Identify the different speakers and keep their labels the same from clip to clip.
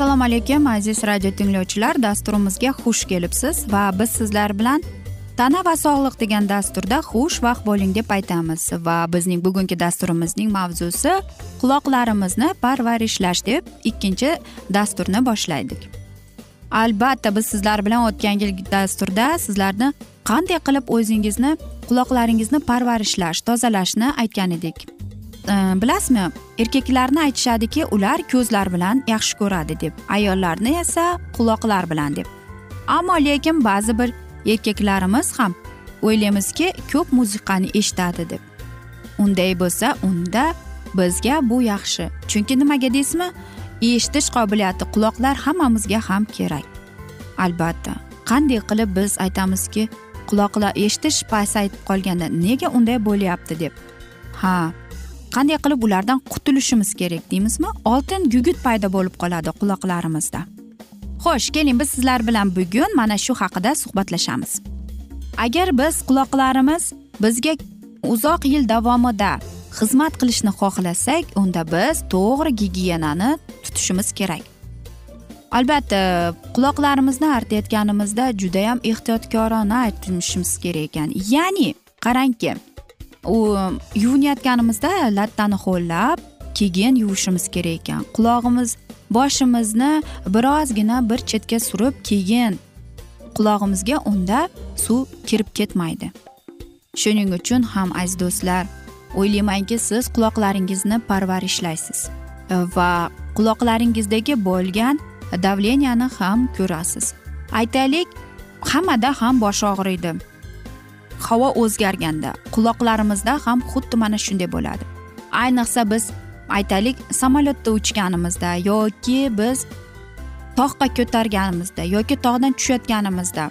Speaker 1: assalomu alaykum aziz radio tinglovchilar. Dasturimizga xush kelibsiz va biz sizlar bilan tana va sog'liq degan dasturda xushvaqt bo'ling deb aytamiz. Va bizning bugungi dasturimizning mavzusi quloqlarimizni parvarishlash deb ikkinchi dasturni boshlaydik albatta biz sizlar bilan o'tgan yilgi dasturda sizlarni qanday qilib o'zingizni quloqlaringizni parvarishlash tozalashni aytgan edik. Э, bilasizmi erkaklarni aytishadiki ular ko'zlar bilan yaxshi ko'radi deb ayollarni esa quloqlar bilan deb. Ammo lekin ba'zi bir erkaklarimiz ham o'ylaymizki ko'p musiqani eshitadi deb. Unday bo'lsa unda bizga bu yaxshi. Chunki nimaga deysizmi eshitish qobiliyati quloqlar hammamizga ham kerak. Albatta qanday qilib biz aytamizki quloqlar eshitish pasayib qolganda nega unday bo'lyapti deb. Ha qanday qilib ulardan qutulishimiz kerak deymizmi? Oltin gugurt paydo bo'lib qoladi quloqlarimizda. Xo'sh keling biz sizlar bilan bugun mana shu haqida suhbatlashamiz. Agar biz quloqlarimiz bizga uzoq yil davomida xizmat qilishni xohlasak unda biz to'g'ri gigiyenani tutishimiz kerak. Albatta quloqlarimizni artayotganimizda judayam ehtiyotkorona aytishimiz kerak ekan. Ya'ni qarangki u yuvinayotganimizda lattani ho'llab keyin yuvishimiz kerak ekan. Qulog'imiz boshimizni birozgina bir chetga surib keyin qulog'imizga unda suv kirib ketmaydi. Shuning uchun ham aziz do'stlar o'ylaymanki siz quloqlaringizni parvarishlaysiz va quloqlaringizdagi bo'lgan davleniyani ham ko'rasiz. Aytaylik hammada ham bosh og'riydi. Havo o'zgarganda quloqlarimizda ham xuddi mana shunday bo'ladi. Ayniqsa biz aytaylik samolyotda uchganimizda yoki biz tog'qa ko'targanimizda yoki tog'dan tushayotganimizda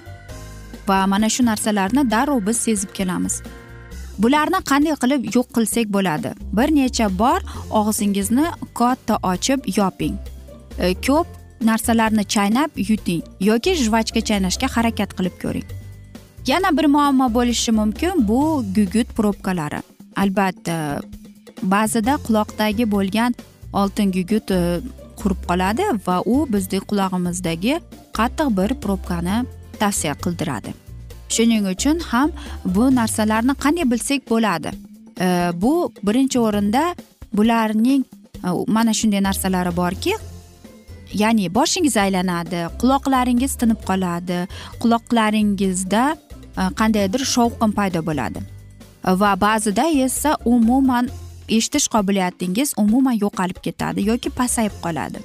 Speaker 1: va mana shu narsalarni darrov biz sezib kelamiz. Bularni qanday qilib yo'q qilsak bo'ladi? Bir necha bor og'zingizni katta ochib yoping. E, ko'p narsalarni chaynab yuting yoki jvachka chaynashga harakat qilib ko'ring. Yana bir muammo bo'lishi mumkin bu gugut probkalari. Albatta ba'zida quloqdagi bo'lgan oltin gugut e, qurib qoladi va u bizni qulog'imizdagi qattiq bir probkani tavsiya qildiradi. Shuning uchun ham bu narsalarni qanday bilsak bo'ladi? E, bu birinchi o'rinda bularning e, mana shunday narsalari borki ya'ni boshingiz aylanadi quloqlaringiz tinib qoladi quloqlaringizda Э, qandaydir shovqin paydo bo'ladi. Va ba'zida esa umuman eshitish qobiliyatingiz umuman yo'qolib ketadi yoki pasayib qoladi.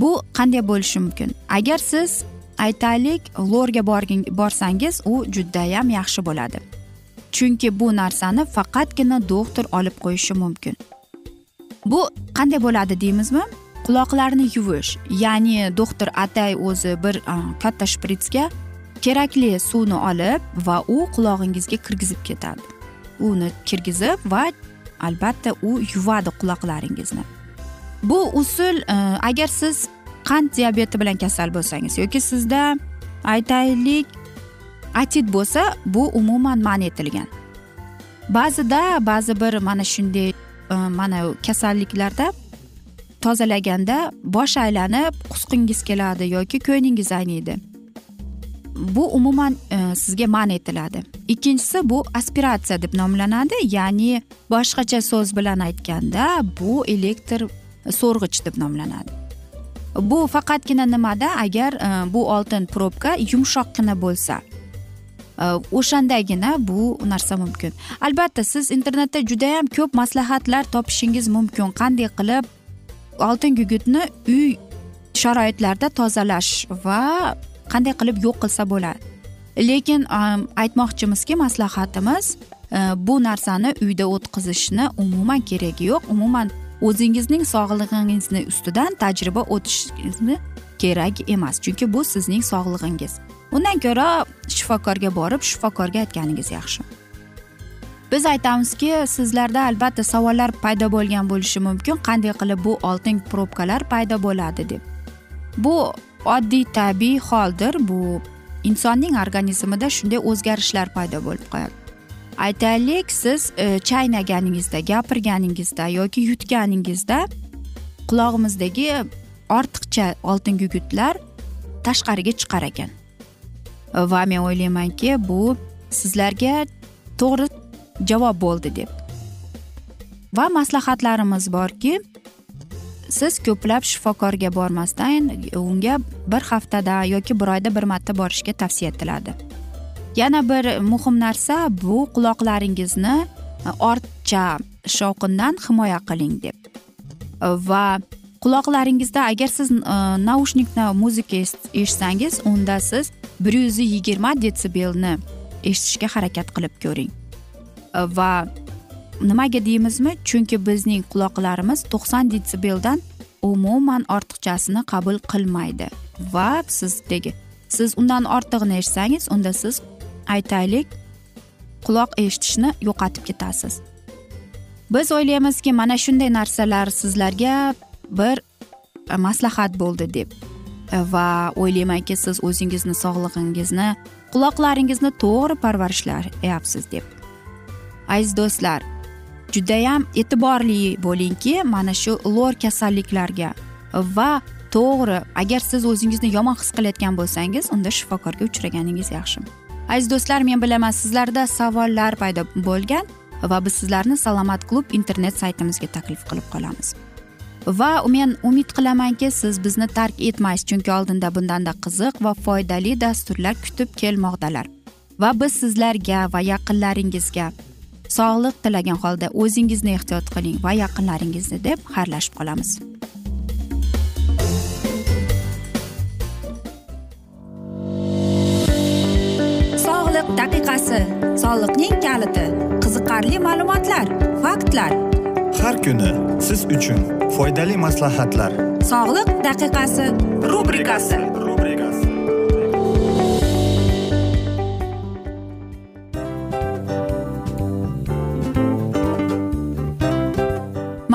Speaker 1: Bu qanday bo'lishi mumkin? Agar siz aytaylik lorga borsangiz u judayam yaxshi bo'ladi. Chunki bu narsani faqatgina doktor olib qo'yishi mumkin. Bu qanday bo'ladi deymizmi? Quloqlarni yuvish ya'ni doktor atay o'zi bir e, katta shpritsga kerakli suvni olib va u qulog'ingizga kirgizib ketadi. Uni kirgizib va albatta u yuvadi quloqlaringizni. Bu usul e, agar siz qand diabeti bilan kasal bo'lsangiz yoki sizda aytaylik atit bo'lsa bu umuman man etilgan. Ba'zida ba'zi bir mana shunday e, mana kasalliklarda tozalaganda bosh aylanib qusqingiz keladi yoki ko'nglingiz ayniydi. Bu umuman e, sizga man etiladi. Ikkinchisi bu aspiratsiya deb nomlanadi ya'ni boshqacha so'z bilan aytganda bu elektr so'rg'ich deb nomlanadi. Bu faqatgina nimada? Agar e, bu oltin probka yumshoqqina bo'lsa e, o'shandagina bu narsa mumkin. Albatta siz internetda judayam ko'p maslahatlar topishingiz mumkin. Qanday qilib oltin gugutni uy sharoitlarida tozalash va qanday qilib yo'q qilsa bo'ladi. Lekin aytmoqchimizki maslahatimiz e, bu narsani uyda o'tkazishni umuman keragi yo'q. Umuman o'zingizning sog'lig'ingizni ustidan tajriba o'tishingizni kerak emas. Chunki bu sizning sog'lig'ingiz. Undan ko'ra shifokorga borib shifokorga aytganingiz yaxshi. Biz aytamizki sizlarda albatta savollar paydo bo'lgan bo'lishi mumkin. Qanday qilib bu oltin probkalar paydo bo'ladi deb. Bu oddiy tabiiy holdir. Bu insonning organizmida shunday o'zgarishlar paydo bo'lib qoladi aytaylik siz e, chaynaganingizda gapirganingizda yoki yutganingizda qulog'imizdagi ortiqcha oltin gugutlar tashqariga chiqar ekan. Va men o'ylaymanki bu sizlarga to'g'ri javob bo'ldi deb. Va maslahatlarimiz borki siz ko'plab shifokorga bormasdan unga bir haftada yoki bir oyda bir marta borishga tavsiya etiladi. Yana bir muhim narsa bu quloqlaringizni ortcha shovqindan himoya qiling deb. Va quloqlaringizda agar siz e, naushnikda muzika eshitsangiz unda siz bir yuz yigirma detsibelni eshitishga harakat qilib ko'ring. Va nimaga deymizmi? Chunki bizning quloqlarimiz to'qson detsibeldan umuman ortiqchasini qabul qilmaydi. Va sizdagi siz undan ortig'ini eshitsangiz unda siz aytaylik quloq eshitishni yo'qotib ketasiz. Biz o'ylaymizki mana shunday narsalar sizlarga bir e, maslahat bo'ldi deb. E, va o'ylaymanki siz o'zingizni sog'lig'ingizni quloqlaringizni to'g'ri parvarishlayapsiz deb. Aziz do'stlar judayam e'tiborli bo'lingki mana shu lor kasalliklarga va to'g'ri agar siz o'zingizni yomon his qilayotgan bo'lsangiz unda shifokorga uchraganingiz yaxshi. Aziz do'stlar men bilaman sizlarda savollar paydo bo'lgan va biz sizlarni salomat klub internet saytimizga taklif qilib qolamiz. Va men umid qilamanki siz bizni tark etmaysiz chunki oldinda bundanda qiziq va foydali dasturlar kutib kelmoqdalar. Va biz sizlarga va yaqinlaringizga sog'liq tilagan holda o'zingizni ehtiyot qiling va yaqinlaringizni deb xayrlashib qolamiz. Sog'liq daqiqasi soliqning kaliti qiziqarli ma'lumotlar faktlar.
Speaker 2: Har kuni siz uchun foydali maslahatlar.
Speaker 1: Sog'liq daqiqasi rubrikasi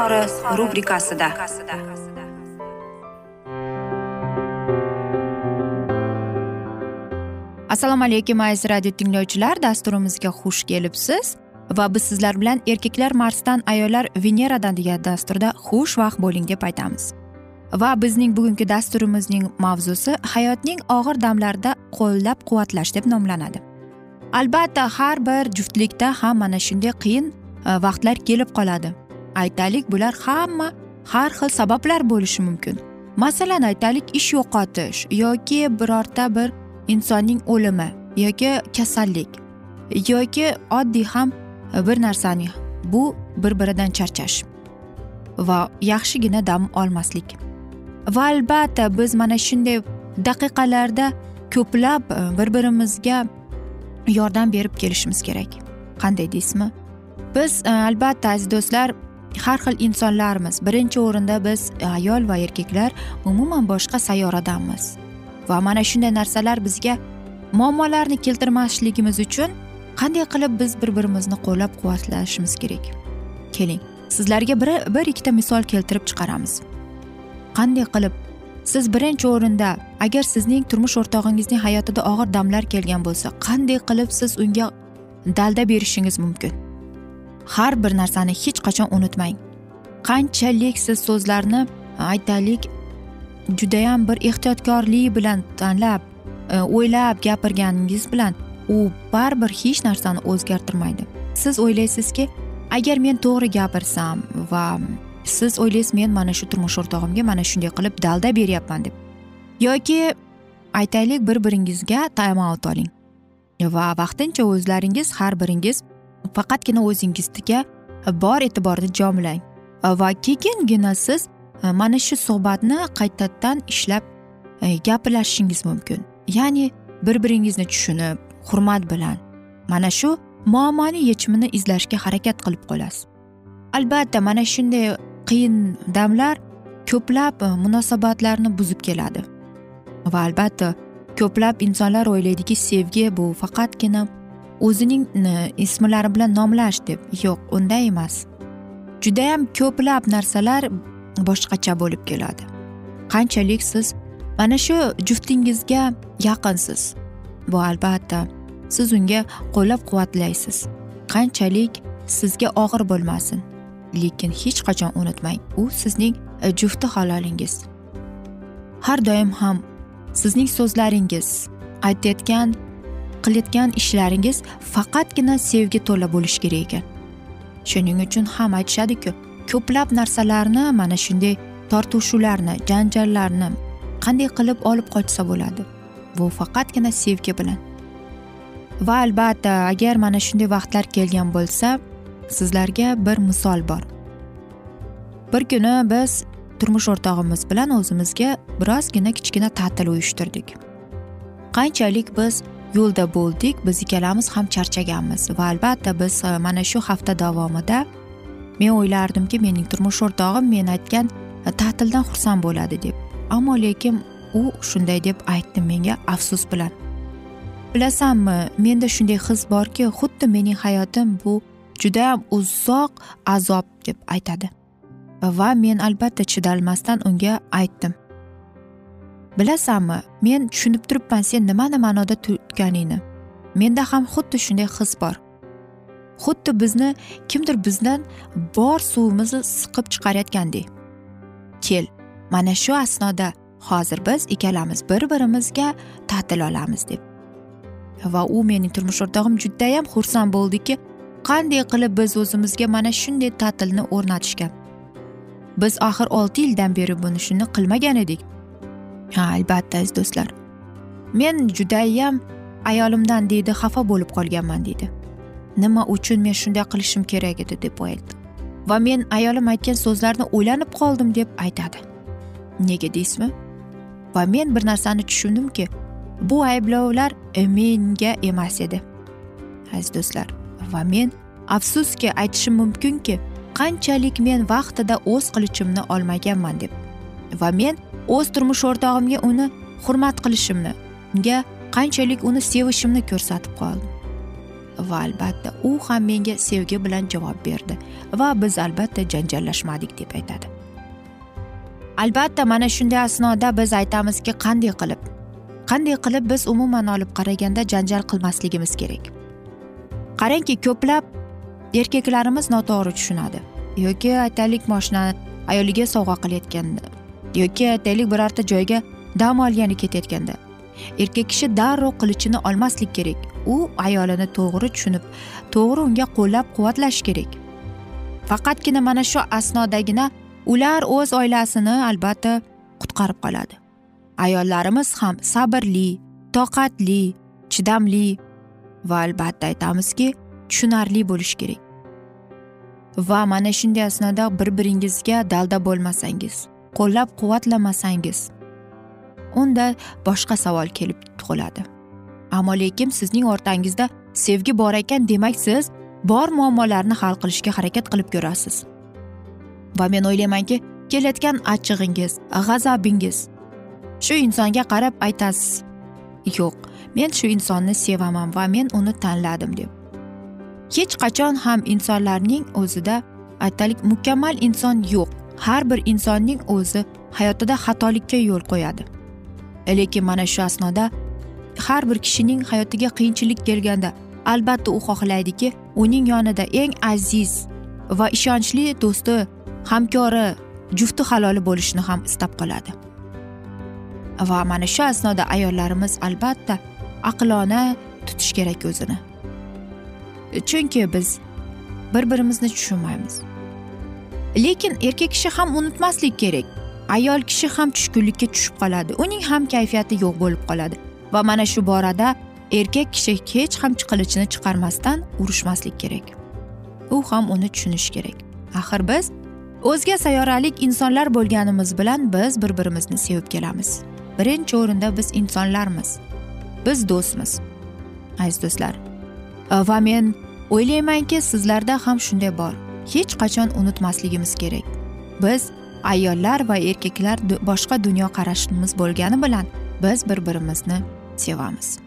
Speaker 1: izhori rubrikasida. Assalomu alaykum aziz radio tinglovchilar. Dasturimizga xush kelibsiz. Va biz sizlar bilan erkaklar marsdan ayollar veneradan degan dasturda xushvaqt bo'ling deb aytamiz. Va bizning bugungi dasturimizning mavzusi hayotning og'ir damlarida qo'llab quvvatlash deb nomlanadi. Albatta har bir juftlikda ham mana shunday qiyin e, vaqtlar kelib qoladi. Aytaylik bular hamma har xil sabablar bo'lishi mumkin. Masalan aytaylik ish yo'qotish yoki birorta bir insonning o'limi yoki kasallik yoki oddiy ham bir narsani bu bir biridan charchash va yaxshigina dam olmaslik. Va albatta biz mana shunday daqiqalarda ko'plab e, bir birimizga yordam berib kelishimiz kerak. Qanday deysizmi? Biz e, albatta aziz do'stlar har xil insonlarmiz. Birinchi o'rinda biz e, ayol va erkaklar umuman boshqa sayyoradamiz va mana shunday narsalar bizga muammolarni keltirmasligimiz uchun qanday qilib biz bir birimizni qo'llab quvvatlashimiz kerak? Keling sizlarga bir bir ikkita misol keltirib chiqaramiz. Qanday qilib siz birinchi o'rinda agar sizning turmush o'rtog'ingizning hayotida og'ir damlar kelgan bo'lsa qanday qilib siz unga dalda berishingiz mumkin? Har bir narsani hech qachon unutmang. Qanchalik siz so'zlarni aytaylik judayam bir ehtiyotkorlik bilan tanlab e, o'ylab gapirganingiz bilan u baribir hech narsani o'zgartirmaydi. Siz o'ylaysizki agar men to'g'ri gapirsam va siz o'ylaysiz men mana shu turmush o'rtog'imga mana shunday qilib dalda beryapman deb. Yoki aytaylik bir biringizga time out oling. Va vaqtincha o'zlaringiz har biringiz faqatgina o'zingizga bor e'tiborni jamlang. Va keyingina siz e, mana shu suhbatni qaytadan ishlab e, gaplashishingiz mumkin. Ya'ni bir biringizni tushunib hurmat bilan mana shu muammoni yechimini izlashga harakat qilib qolasiz. Albatta mana shunday qiyin damlar ko'plab e, munosabatlarni buzib keladi. Va albatta ko'plab insonlar o'ylaydiki sevgi bu faqatgina o'zining e, ismlari bilan nomlash deb. Yo'q unday emas. Judayam ko'plab narsalar boshqacha bo'lib keladi. Qanchalik siz mana shu juftingizga yaqinsiz? Bu albatta siz unga qo'llab quvvatlaysiz qanchalik sizga og'ir bo'lmasin. Lekin hech qachon unutmang u sizning e, jufti halolingiz. Har doim ham sizning so'zlaringiz aytayotgan qilayotgan ishlaringiz faqatgina sevgi to'la bo'lishi kerak ekan. Shuning uchun ham aytishadiku ko'plab narsalarni mana shunday tortishuvlarni janjallarni qanday qilib olib qochsa bo'ladi? Bu faqatgina sevgi bilan. Va albatta agar mana shunday vaqtlar kelgan bo'lsa sizlarga bir misol bor. Bir kuni biz turmush o'rtog'imiz bilan o'zimizga birozgina kichkina ta'til uyushtirdik. Qanchalik biz yo'lda bo'ldik. Biz ikkalamiz ham charchaganmiz va albatta biz e, mana shu hafta davomida men o'ylardimki mening turmush o'rtog'im men aytgan e, ta'tildan xursand bo'ladi deb. Ammo lekin u shunday deb aytdi menga afsus bilan. Bilasanmi menda shunday his borki xuddi mening hayotim bu judayam uzoq azob deb aytadi. Va men albatta chidalmasdan unga aytdim. Bilasanmi men tushunib turibman sen nimani ma'noda tutganingni menda ham xuddi shunday his bor. Xuddi bizni kimdir bizdan bor suvimizni siqib chiqarayotgandek kel mana shu asnoda hozir biz ikkalamiz bir birimizga ta'til olamiz deb. Va u mening turmush o'rtog'im judayam xursand bo'ldiki qanday qilib biz o'zimizga mana shunday ta'tilni o'rnatishgan. Biz axir olti yildan beri buni shuni qilmagan edik. Ha albatta aziz do'stlar. Men judayam ayolimdan deydi xafa bo'lib qolganman deydi. Nima uchun men shunday qilishim kerak edi deb aytdi va men ayolim aytgan so'zlarni o'ylanib qoldim deb aytadi. Nega deysizmi? Va men bir narsani tushundimki bu ayblovlar menga emas edi aziz do'stlar. Va men afsuski aytishim mumkinki qanchalik men vaqtida o'z qilichimni olmaganman deb. Va men o'z turmush o'rtog'imga uni hurmat qilishimni unga qanchalik uni sevishimni ko'rsatib qoldim. Va albatta u ham menga sevgi bilan javob berdi va biz albatta janjallashmadik deb aytadi. Albatta mana shunday asnoda biz aytamizki qanday qilib qanday qilib biz umuman olib qaraganda janjal qilmasligimiz kerak. Qarangki ko'plab erkaklarimiz noto'g'ri tushunadi. Yoki aytaylik moshinani ayoliga sovg'a qilayotganda yoki aytaylik birorta joyga dam olgani ketayotganda. Erkak kishi darrov qilichini olmaslik kerak. U ayolini to'g'ri tushunib to'g'ri unga qo'llab quvvatlash kerak. Faqatgina mana shu asnodagina ular o'z oilasini albatta qutqarib qoladi. Ayollarimiz ham sabrli toqatli chidamli va albatta aytamizki tushunarli bo'lishi kerak. Va mana shunday asnoda bir biringizga dalda bo'lmasangiz. Qo'llab quvvatlamasangiz unda boshqa savol kelib tug'iladi ammo lekin sizning o'rtangizda sevgi bor ekan demak siz bor muammolarni hal qilishga harakat qilib ko'rasiz. Va men o'ylaymanki kelayotgan achchig'ingiz g'azabingiz shu insonga qarab aytasiz yo'q men shu insonni sevaman va men uni tanladim deb. Hech qachon ham insonlarning o'zida aytaylik mukammal inson yo'q. Har bir insonning o'zi hayotida xatolikka yo'l qo'yadi. Lekin mana shu asnoda har bir kishining hayotiga qiyinchilik kelganda albatta u xohlaydiki uning yonida eng aziz va ishonchli do'sti hamkori jufti haloli bo'lishni ham istab qoladi. Va mana shu asnoda ayollarimiz albatta aqlona tutish kerak o'zini. Chunki biz bir birimizni tushunmaymiz. Lekin erkak kishi ham unutmaslik kerak. Ayol kishi ham tushkunlikka tushib qoladi. Uning ham kayfiyati yo'q bo'lib qoladi. Va mana shu borada erkak kishi hech ham qilichini chiqarmasdan urushmaslik kerak. U ham uni tushunishi kerak. Axir biz o'zga sayyoralik insonlar bo'lganimiz bilan biz bir birimizni sevib kelamiz. Birinchi o'rinda biz insonlarmiz. Biz do'stmiz aziz do'stlar. Va men o'ylaymanki sizlarda ham shunday bor. Hech qachon unutmasligimiz kerak. Biz ayollar va erkaklar boshqa dunyoqarashimiz bo'lgani bilan biz bir birimizni sevamiz.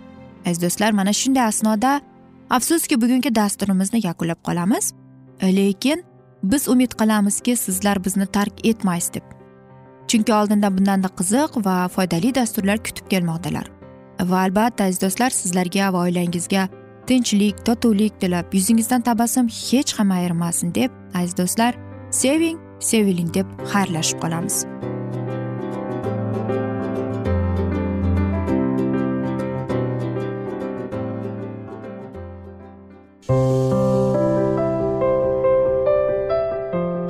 Speaker 1: Aziz do'stlar mana shunday asnoda afsuski bugungi dasturimizni yakunlab qolamiz. Lekin biz umid qilamizki sizlar bizni tark etmaysiz deb. Chunki oldinda bundanda qiziq va foydali dasturlar kutib kelmoqdalar. Va albatta aziz do'stlar sizlarga va oilangizga tinchlik totuvlik tilab yuzingizdan tabassum hech ham ayirmasin deb aziz do'stlar seving seviling deb xayrlashib qolamiz.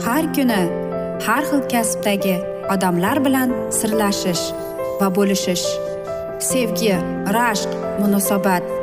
Speaker 1: Har kuni har xil kasbdagi odamlar bilan sirlashish va bo'lishish sevgi rashq munosabat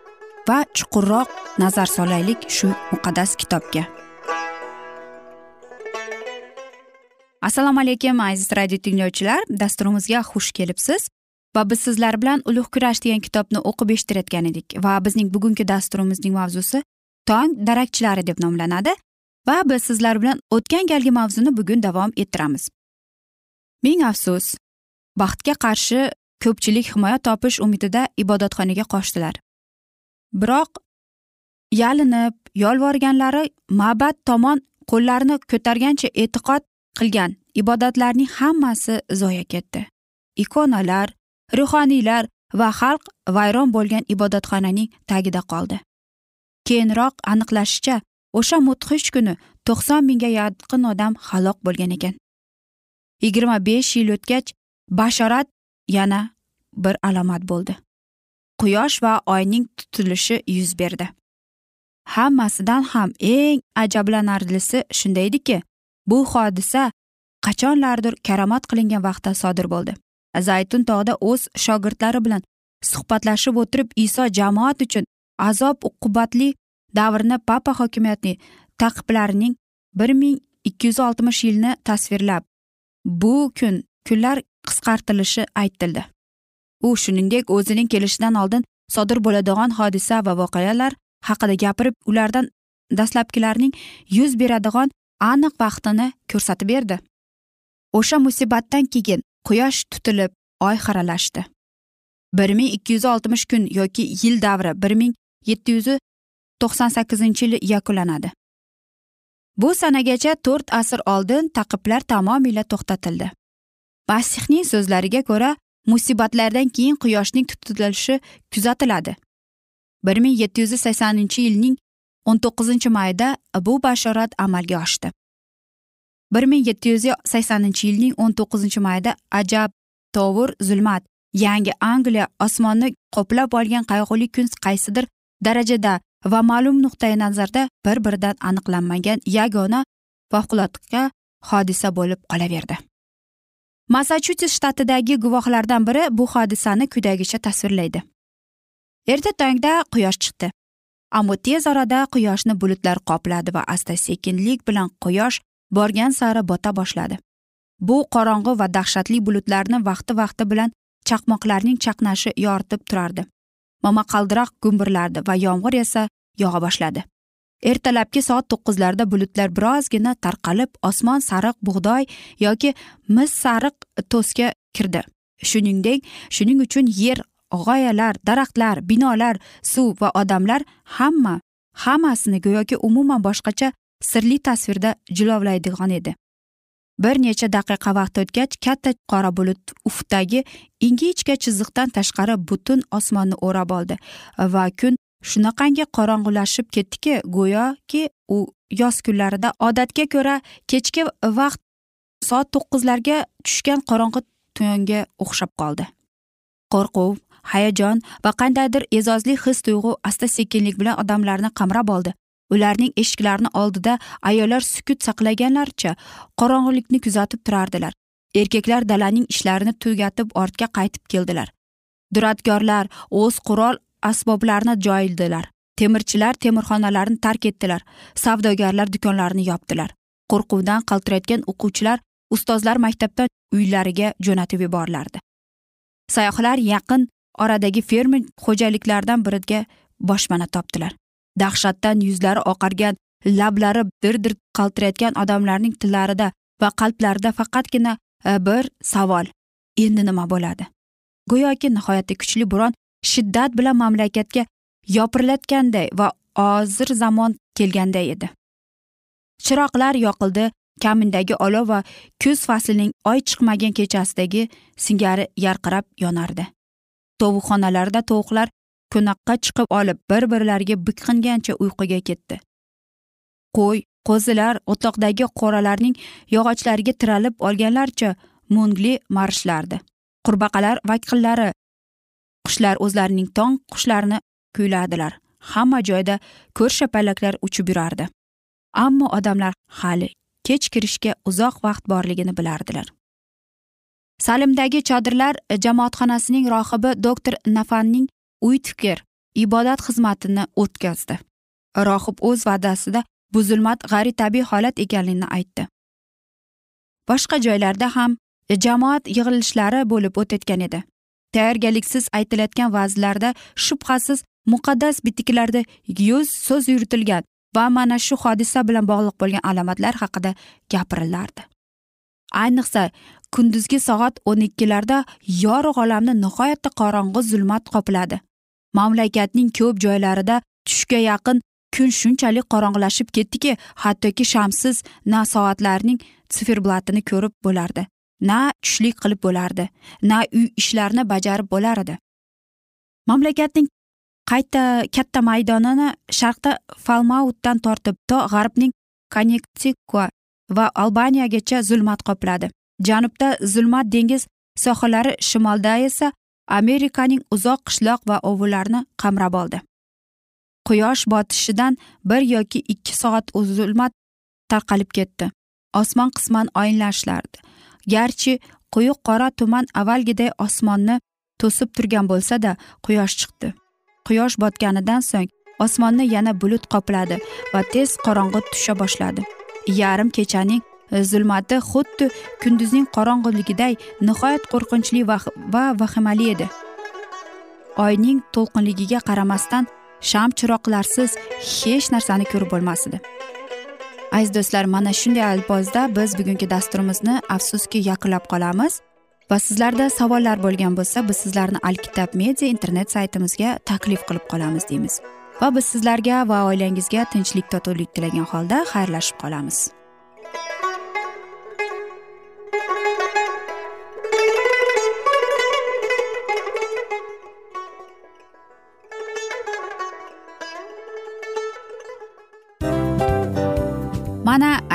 Speaker 1: va chuqurroq nazar solaylik shu muqaddas kitobga. Assalomu alaykum aziz radio tinglovchilar. Dasturimizga xush kelibsiz va biz sizlar bilan ulug' kurash degan kitobni o'qib eshittirayotgan edik va bizning bugungi dasturimizning mavzusi tong darakchilari deb nomlanadi va biz sizlar bilan o'tgan galgi mavzuni bugun davom ettiramiz. Ming afsus baxtga qarshi ko'pchilik himoya topish umidida ibodatxonaga qochdilar. Biroq yalinib yolvorganlari ma'bad tomon qo'llarini ko'targancha e'tiqod qilgan ibodatlarning hammasi zoya ketdi. Ikonalar ruhoniylar va xalq vayron bo'lgan ibodatxonaning tagida qoldi. Keyinroq aniqlashicha o'sha mudhish kuni to'qson mingga yaqin odam halok bo'lgan ekan. Yigirma besh yil o'tgach bashorat yana bir alomat bo'ldi. Quyosh va oyning tutilishi yuz berdi. Hammasidan ham eng ajablanarlisi shunda ediki bu hodisa qachonlardir karomat qilingan vaqtda sodir bo'ldi. Zaytun tog'da o'z shogirdlari bilan suhbatlashib o'tirib iso jamoat uchun azob uqubatli davrni papa hokimiyati taqiblarining bir ming ikki yuz oltmish yilni tasvirlab bu kun kunlar qisqartirilishi aytildi. U shuningdek o'zining kelishidan oldin sodir bo'ladigan hodisa va voqealar haqida gapirib ulardan dastlabkilarning yuz beradigan aniq vaqtini ko'rsatib berdi. O'sha musibatdan keyin quyosh tutilib oy xiralashdi bir ming ikki yuz oltmish kun yoki yil davri bir ming yetti yuz to'qson sakkizinchi yili yakunlanadi. Bu sanagacha to'rt asr oldin taqiblar tamomila to'xtatildi. Masihning so'zlariga ko'ra musibatlardan keyin quyoshning tutilishi kuzatiladi. bir ming yetti yuz saksoninchi yilning o'n to'qqizinchi mayida bu bashorat amalga oshdi. bir ming yetti yuz saksoninchi yilning o'n to'qqizinchi mayida ajab tovur zulmat yangi angliya osmonni qoplab olgan qayg'uli kun qaysidir darajada va ma'lum nuqtai nazarda bir biridan aniqlanmagan yagona favqulodda hodisa bo'lib qolaverdi. Massachusets shtatidagi guvohlardan biri bu hodisani quyidagicha tasvirlaydi. Erta tongda quyosh chiqdi. Ammo tez orada quyoshni bulutlar qopladi va asta sekinlik bilan quyosh borgan sari bota boshladi. Bu qorong'i va dahshatli bulutlarni vaqti vaqti bilan chaqmoqlarning chaqnashi yoritib turardi. Momaqaldiroq gumburlardi va yomg'ir esa yog'a boshladi. Ertalabki soat to'qqizlarda bulutlar birozgina tarqalib osmon sariq bug'doy yoki mis sariq to'sga kirdi. Shuningdek shuning uchun yer g'oyalar daraxtlar binolar suv va odamlar hamma hammasini go'yoki umuman boshqacha sirli tasvirda jilovlaydigan edi. Bir necha daqiqa vaqt o'tgach katta qora bulut ufqdagi ingichka chiziqdan tashqari butun osmonni o'rab oldi va kun shunaqangi qorong'ulashib ketdiki go'yoki u yoz kunlarida odatga ko'ra kechki vaqt soat to'qqizlarga tushgan qorong'i tunga o'xshab qoldi. Qo'rquv hayajon va qandaydir e'zozli his tuyg'u asta sekinlik bilan odamlarni qamrab oldi. Ularning eshiklarini oldida ayollar sukut saqlaganlaricha qorong'ilikni kuzatib turardilar. Erkaklar dalaning ishlarini tugatib ortga qaytib keldilar. Duradgorlar o'z qurol asboblarni joyildilar. Temirchilar temirxonalarni tark etdilar. Savdogarlar do'konlarini yopdilar. Qo'rquvdan qaltirayotgan o'quvchilar ustozlar maktabdan uylariga jo'natib yuborilardi sayyohlar yaqin oradagi fermer xo'jaliklaridan biriga boshpana topdilar. Dahshatdan yuzlari oqargan lablari dir dir qaltirayotgan odamlarning tillarida va qalblarida faqatgina e, bir savol endi nima bo'ladi? Go'yoki nihoyatda kuchli bo'ron shiddat bilan mamlakatga yopirilayotganday va hozir zamon kelganday edi. Chiroqlar yoqildi kamindagi olov va kuz faslining oy chiqmagan kechasidagi singari yarqirab yonardi. Tovuqxonalarda tovuqlar ko'naqqa chiqib olib bir birlariga biqingancha uyquga ketdi. Qo'y qo'zilar o'tloqdagi qo'ralarning yog'ochlariga tiralib olganlarcha mungli marishlardi qurbaqalar vakillari qushlar o'zlarining tong qushlarini kuyladilar. Hamma joyda ko'rshapalaklar uchib yurardi. Ammo odamlar hali kech kirishga uzoq vaqt borligini bilardilar. Salimdagi chodirlar jamoatxonasining rohibi doktor nafanning uy fikr ibodat xizmatini o'tkazdi. Rohib o'z va'dasida bu zulmat g'ayri tabiiy holat ekanligini aytdi. Boshqa joylarda ham jamoat yig'ilishlari bo'lib o'tayotgan edi. Tayyorgarliksiz aytilayotgan va'zlarda shubhasiz muqaddas bitiklarda yuz so'z yuritilgan va mana shu hodisa bilan bog'liq bo'lgan alomatlar haqida gapirilardi ayniqsa kunduzgi soat o'n ikkilarda yorug' olamni nihoyatda qorong'i zulmat qopladi mamlakatning ko'p joylarida tushga yaqin kun shunchalik qorong'ilashib ketdiki hattoki shamsiz na soatlarning siferblatini ko'rib bo'lardi. Na tushlik qilib bo'lardi na uy ishlarini bajarib bo'lar edi. Mamlakatning qayta katta maydonini sharqda falmautdan tortib to g'arbning konnektikua va albaniyagacha zulmat qopladi. Janubda zulmat dengiz sohillari shimolda esa amerikaning uzoq qishloq va ovullarni qamrab oldi. Quyosh botishidan bir yoki ikki soat zulmat tarqalib ketdi. Osmon qisman oyinlashlardi. Garchi quyuq qora tuman avvalgiday osmonni to'sib turgan bo'lsa da quyosh chiqdi. Quyosh botganidan so'ng osmonni yana bulut qopladi va tez qorong'i tusha boshladi. Yarim kechaning zulmati xuddi kunduzning qorong'iligiday nihoyat qo'rqinchli va vahimali edi. Oyning to'lqinligiga qaramasdan sham chiroqlarsiz hech narsani ko'rib bo'lmas edi aziz do'stlar mana shunday alpozda biz bugungi dasturimizni afsuski yakunlab qolamiz. Va sizlarda savollar bo'lgan bo'lsa biz sizlarni alkitab media internet saytimizga taklif qilib qolamiz deymiz. Va biz sizlarga va oilangizga tinchlik totuvlik tilagan holda xayrlashib qolamiz.